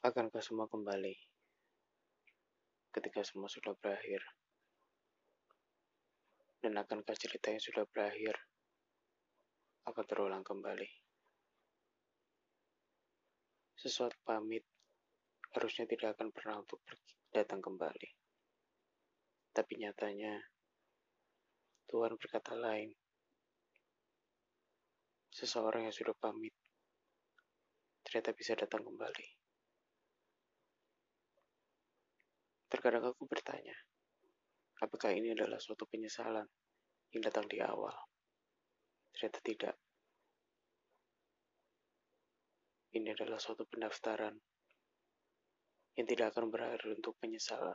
Akankah semua kembali ketika semua sudah berakhir? Dan akankah cerita yang sudah berakhir akan terulang kembali? Sesuatu pamit harusnya tidak akan pernah untuk datang kembali. Tapi nyatanya, Tuhan berkata lain. Seseorang yang sudah pamit ternyata bisa datang kembali. Terkadang aku bertanya, apakah ini adalah suatu penyesalan yang datang di awal? Ternyata tidak. Ini adalah suatu pendaftaran yang tidak akan berakhir untuk penyesalan.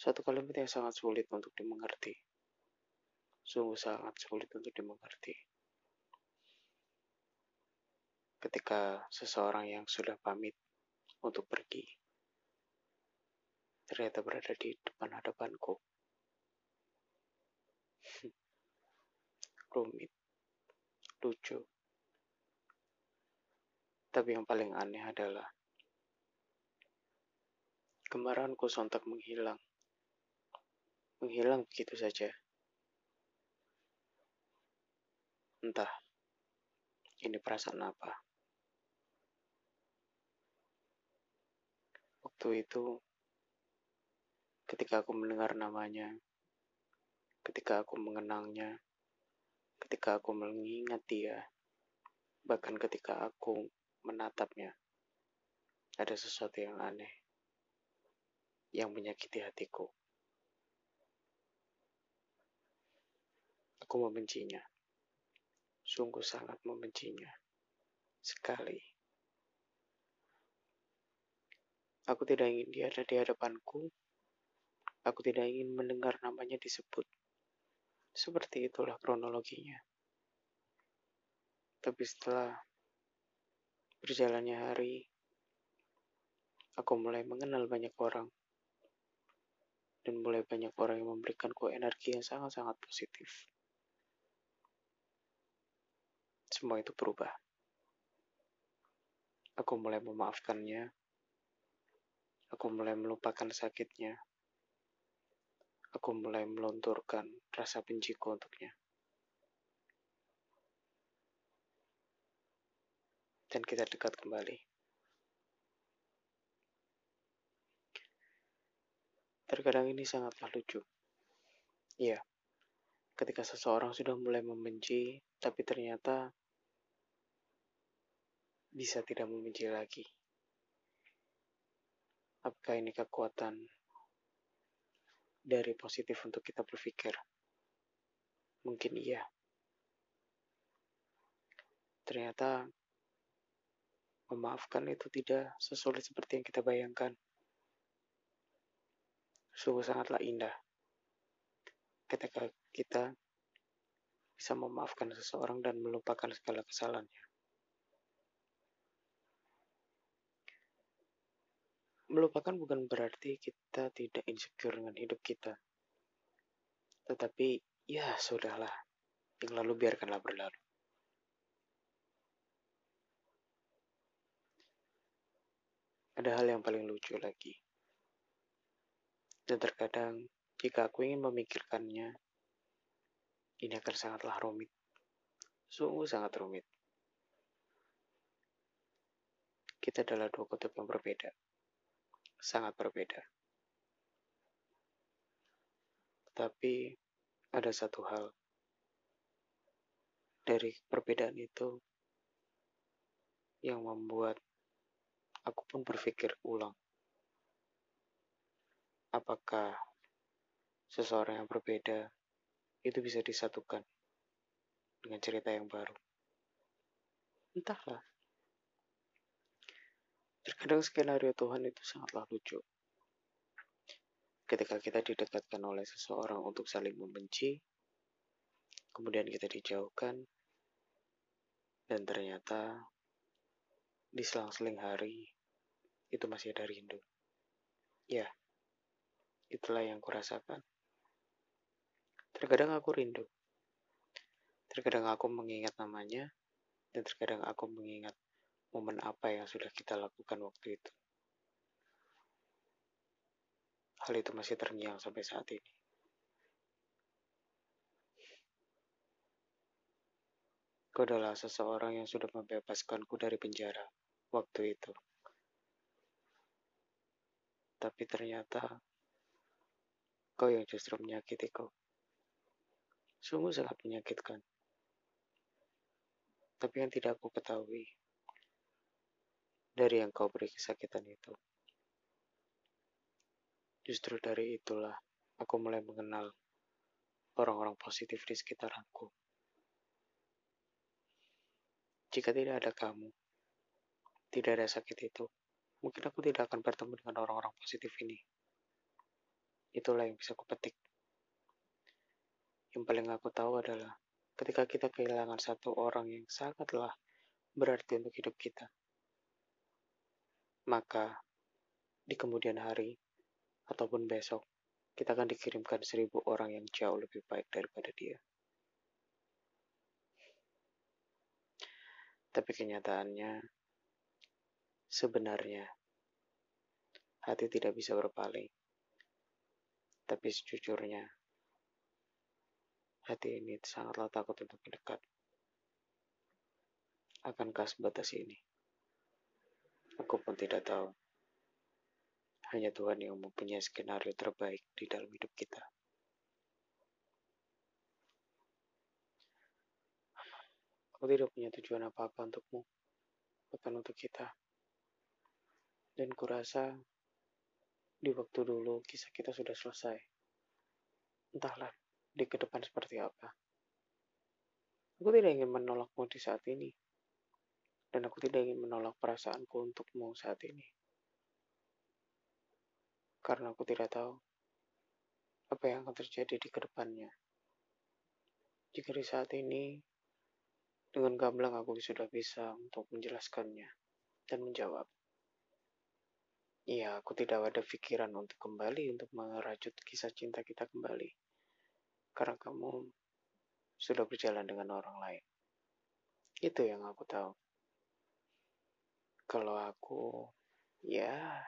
Suatu kalimat yang sangat sulit untuk dimengerti. Sungguh sangat sulit untuk dimengerti ketika seseorang yang sudah pamit untuk pergi ternyata berada di depan hadapanku. Rumit, lucu. Tapi yang paling aneh adalah kemarahanku sontak menghilang. Menghilang begitu saja. Entah, ini perasaan apa. Waktu itu ketika aku mendengar namanya, ketika aku mengenangnya, ketika aku mengingat dia, bahkan ketika aku menatapnya, ada sesuatu yang aneh yang menyakiti hatiku. Aku membencinya, sungguh sangat membencinya sekali. Aku tidak ingin dia ada di hadapanku. Aku tidak ingin mendengar namanya disebut. Seperti itulah kronologinya. Tapi setelah berjalannya hari, aku mulai mengenal banyak orang. Dan mulai banyak orang yang memberikanku energi yang sangat-sangat positif. Semua itu berubah. Aku mulai memaafkannya, Aku mulai melupakan sakitnya. Aku mulai melonturkan rasa benciku untuknya. Dan kita dekat kembali. Terkadang ini sangatlah lucu. Iya, ketika seseorang sudah mulai membenci, tapi ternyata bisa tidak membenci lagi. Apakah ini kekuatan dari positif untuk kita berpikir? Mungkin iya. Ternyata memaafkan itu tidak sesulit seperti yang kita bayangkan. Sungguh sangatlah indah ketika kita bisa memaafkan seseorang dan melupakan segala kesalahannya. Melupakan bukan berarti kita tidak insecure dengan hidup kita. Tetapi ya sudahlah, yang lalu biarkanlah berlalu. Ada hal yang paling lucu lagi. Dan terkadang jika aku ingin memikirkannya, ini akan sangatlah rumit. Sungguh sangat rumit. Kita adalah dua kutub yang berbeda sangat berbeda. Tapi ada satu hal dari perbedaan itu yang membuat aku pun berpikir ulang. Apakah seseorang yang berbeda itu bisa disatukan dengan cerita yang baru? Entahlah. Terkadang skenario Tuhan itu sangatlah lucu. Ketika kita didekatkan oleh seseorang untuk saling membenci, kemudian kita dijauhkan, dan ternyata di selang-seling hari itu masih ada rindu. Ya, itulah yang kurasakan. Terkadang aku rindu. Terkadang aku mengingat namanya, dan terkadang aku mengingat momen apa yang sudah kita lakukan waktu itu. Hal itu masih terngiang sampai saat ini. Kau adalah seseorang yang sudah membebaskanku dari penjara waktu itu. Tapi ternyata kau yang justru menyakitiku. Sungguh sangat menyakitkan. Tapi yang tidak aku ketahui dari yang kau beri kesakitan itu. Justru dari itulah aku mulai mengenal orang-orang positif di sekitarku. Jika tidak ada kamu, tidak ada sakit itu, mungkin aku tidak akan bertemu dengan orang-orang positif ini. Itulah yang bisa kupetik. Yang paling aku tahu adalah ketika kita kehilangan satu orang yang sangatlah berarti untuk hidup kita. Maka di kemudian hari ataupun besok kita akan dikirimkan seribu orang yang jauh lebih baik daripada dia. Tapi kenyataannya sebenarnya hati tidak bisa berpaling. Tapi sejujurnya Hati ini sangatlah takut untuk mendekat. Akankah sebatas ini? Aku pun tidak tahu. Hanya Tuhan yang mempunyai skenario terbaik di dalam hidup kita. Aku tidak punya tujuan apa-apa untukmu, bukan untuk kita. Dan kurasa di waktu dulu kisah kita sudah selesai. Entahlah, di ke depan seperti apa. Aku tidak ingin menolakmu di saat ini. Dan aku tidak ingin menolak perasaanku untukmu saat ini. Karena aku tidak tahu apa yang akan terjadi di ke depannya. Jika di saat ini, dengan gamblang aku sudah bisa untuk menjelaskannya dan menjawab. Iya, aku tidak ada pikiran untuk kembali untuk merajut kisah cinta kita kembali karena kamu sudah berjalan dengan orang lain. Itu yang aku tahu. Kalau aku, ya,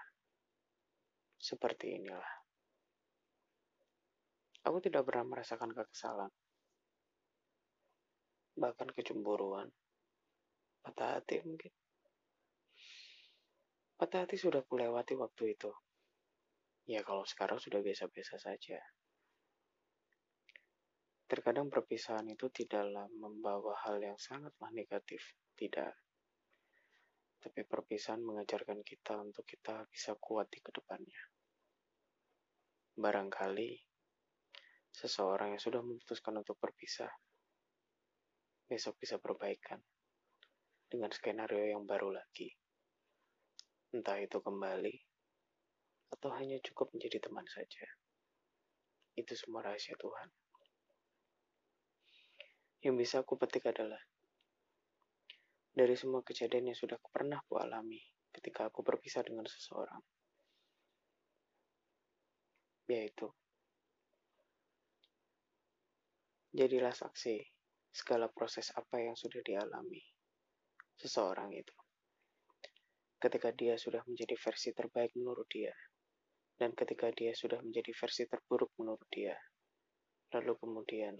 seperti inilah. Aku tidak pernah merasakan kekesalan, bahkan kecemburuan, patah hati mungkin. Patah hati sudah kulewati waktu itu. Ya kalau sekarang sudah biasa-biasa saja. Terkadang perpisahan itu tidaklah membawa hal yang sangatlah negatif, tidak. Tapi perpisahan mengajarkan kita untuk kita bisa kuat di ke depannya. Barangkali seseorang yang sudah memutuskan untuk berpisah, besok bisa perbaikan dengan skenario yang baru lagi. Entah itu kembali, atau hanya cukup menjadi teman saja. Itu semua rahasia Tuhan. Yang bisa aku petik adalah dari semua kejadian yang sudah pernah aku alami ketika aku berpisah dengan seseorang. Yaitu, jadilah saksi segala proses apa yang sudah dialami seseorang itu. Ketika dia sudah menjadi versi terbaik menurut dia, dan ketika dia sudah menjadi versi terburuk menurut dia, lalu kemudian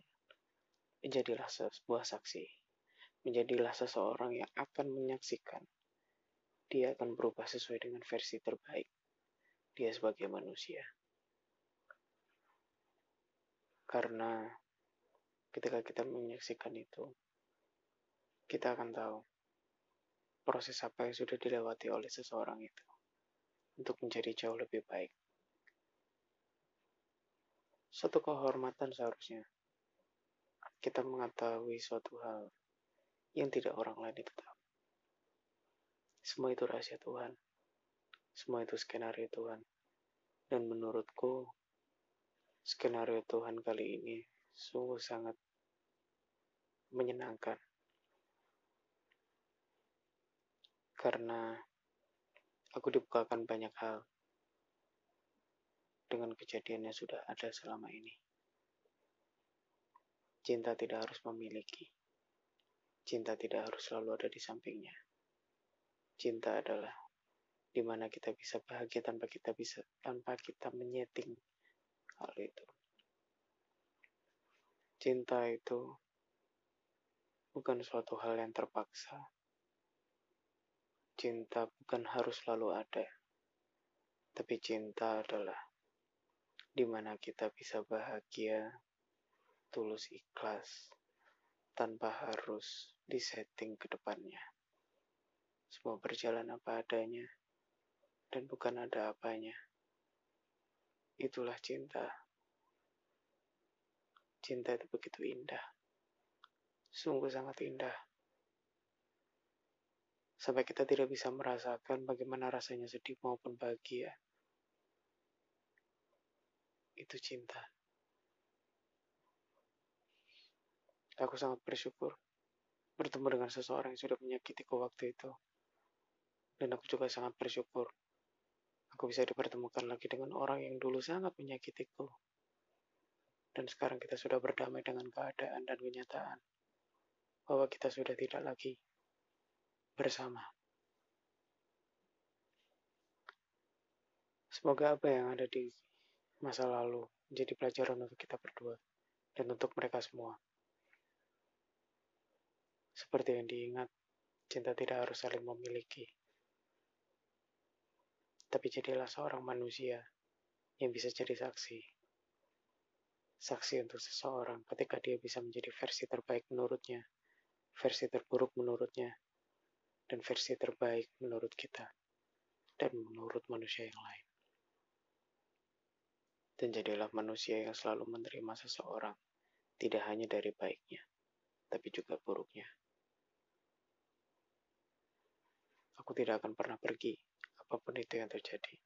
Menjadilah sebuah saksi. Menjadilah seseorang yang akan menyaksikan. Dia akan berubah sesuai dengan versi terbaik. Dia sebagai manusia. Karena ketika kita menyaksikan itu, kita akan tahu proses apa yang sudah dilewati oleh seseorang itu untuk menjadi jauh lebih baik. Suatu kehormatan seharusnya kita mengetahui suatu hal yang tidak orang lain itu tahu. Semua itu rahasia Tuhan. Semua itu skenario Tuhan. Dan menurutku, skenario Tuhan kali ini sungguh sangat menyenangkan. Karena aku dibukakan banyak hal dengan kejadian yang sudah ada selama ini. Cinta tidak harus memiliki. Cinta tidak harus selalu ada di sampingnya. Cinta adalah di mana kita bisa bahagia tanpa kita bisa tanpa kita menyeting hal itu. Cinta itu bukan suatu hal yang terpaksa. Cinta bukan harus selalu ada. Tapi cinta adalah di mana kita bisa bahagia, tulus ikhlas, tanpa harus disetting ke depannya. Semua berjalan apa adanya dan bukan ada apanya. Itulah cinta. Cinta itu begitu indah. Sungguh sangat indah. Sampai kita tidak bisa merasakan bagaimana rasanya sedih maupun bahagia. Itu cinta. Aku sangat bersyukur bertemu dengan seseorang yang sudah menyakitiku waktu itu. Dan aku juga sangat bersyukur aku bisa dipertemukan lagi dengan orang yang dulu sangat menyakitiku. Dan sekarang kita sudah berdamai dengan keadaan dan kenyataan bahwa kita sudah tidak lagi bersama. Semoga apa yang ada di masa lalu menjadi pelajaran untuk kita berdua dan untuk mereka semua. Seperti yang diingat, cinta tidak harus saling memiliki tapi jadilah seorang manusia yang bisa jadi saksi. Saksi untuk seseorang ketika dia bisa menjadi versi terbaik menurutnya, versi terburuk menurutnya, dan versi terbaik menurut kita, dan menurut manusia yang lain. Dan jadilah manusia yang selalu menerima seseorang, tidak hanya dari baiknya, tapi juga buruknya. Aku tidak akan pernah pergi apa pun itu yang terjadi.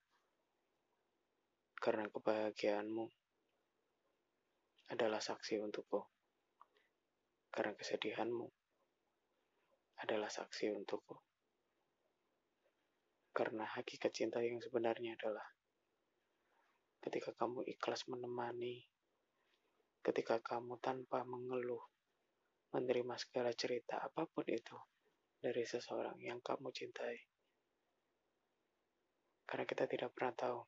Karena kebahagiaanmu adalah saksi untukku. Karena kesedihanmu adalah saksi untukku. Karena hakikat cinta yang sebenarnya adalah ketika kamu ikhlas menemani, ketika kamu tanpa mengeluh, menerima segala cerita apa pun itu dari seseorang yang kamu cintai karena kita tidak pernah tahu.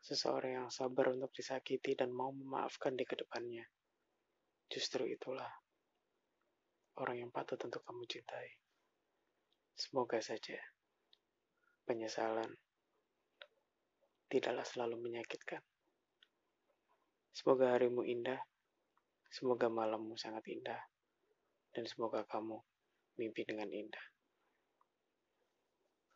Seseorang yang sabar untuk disakiti dan mau memaafkan di ke depannya. Justru itulah orang yang patut untuk kamu cintai. Semoga saja penyesalan tidaklah selalu menyakitkan. Semoga harimu indah, semoga malammu sangat indah, dan semoga kamu mimpi dengan indah.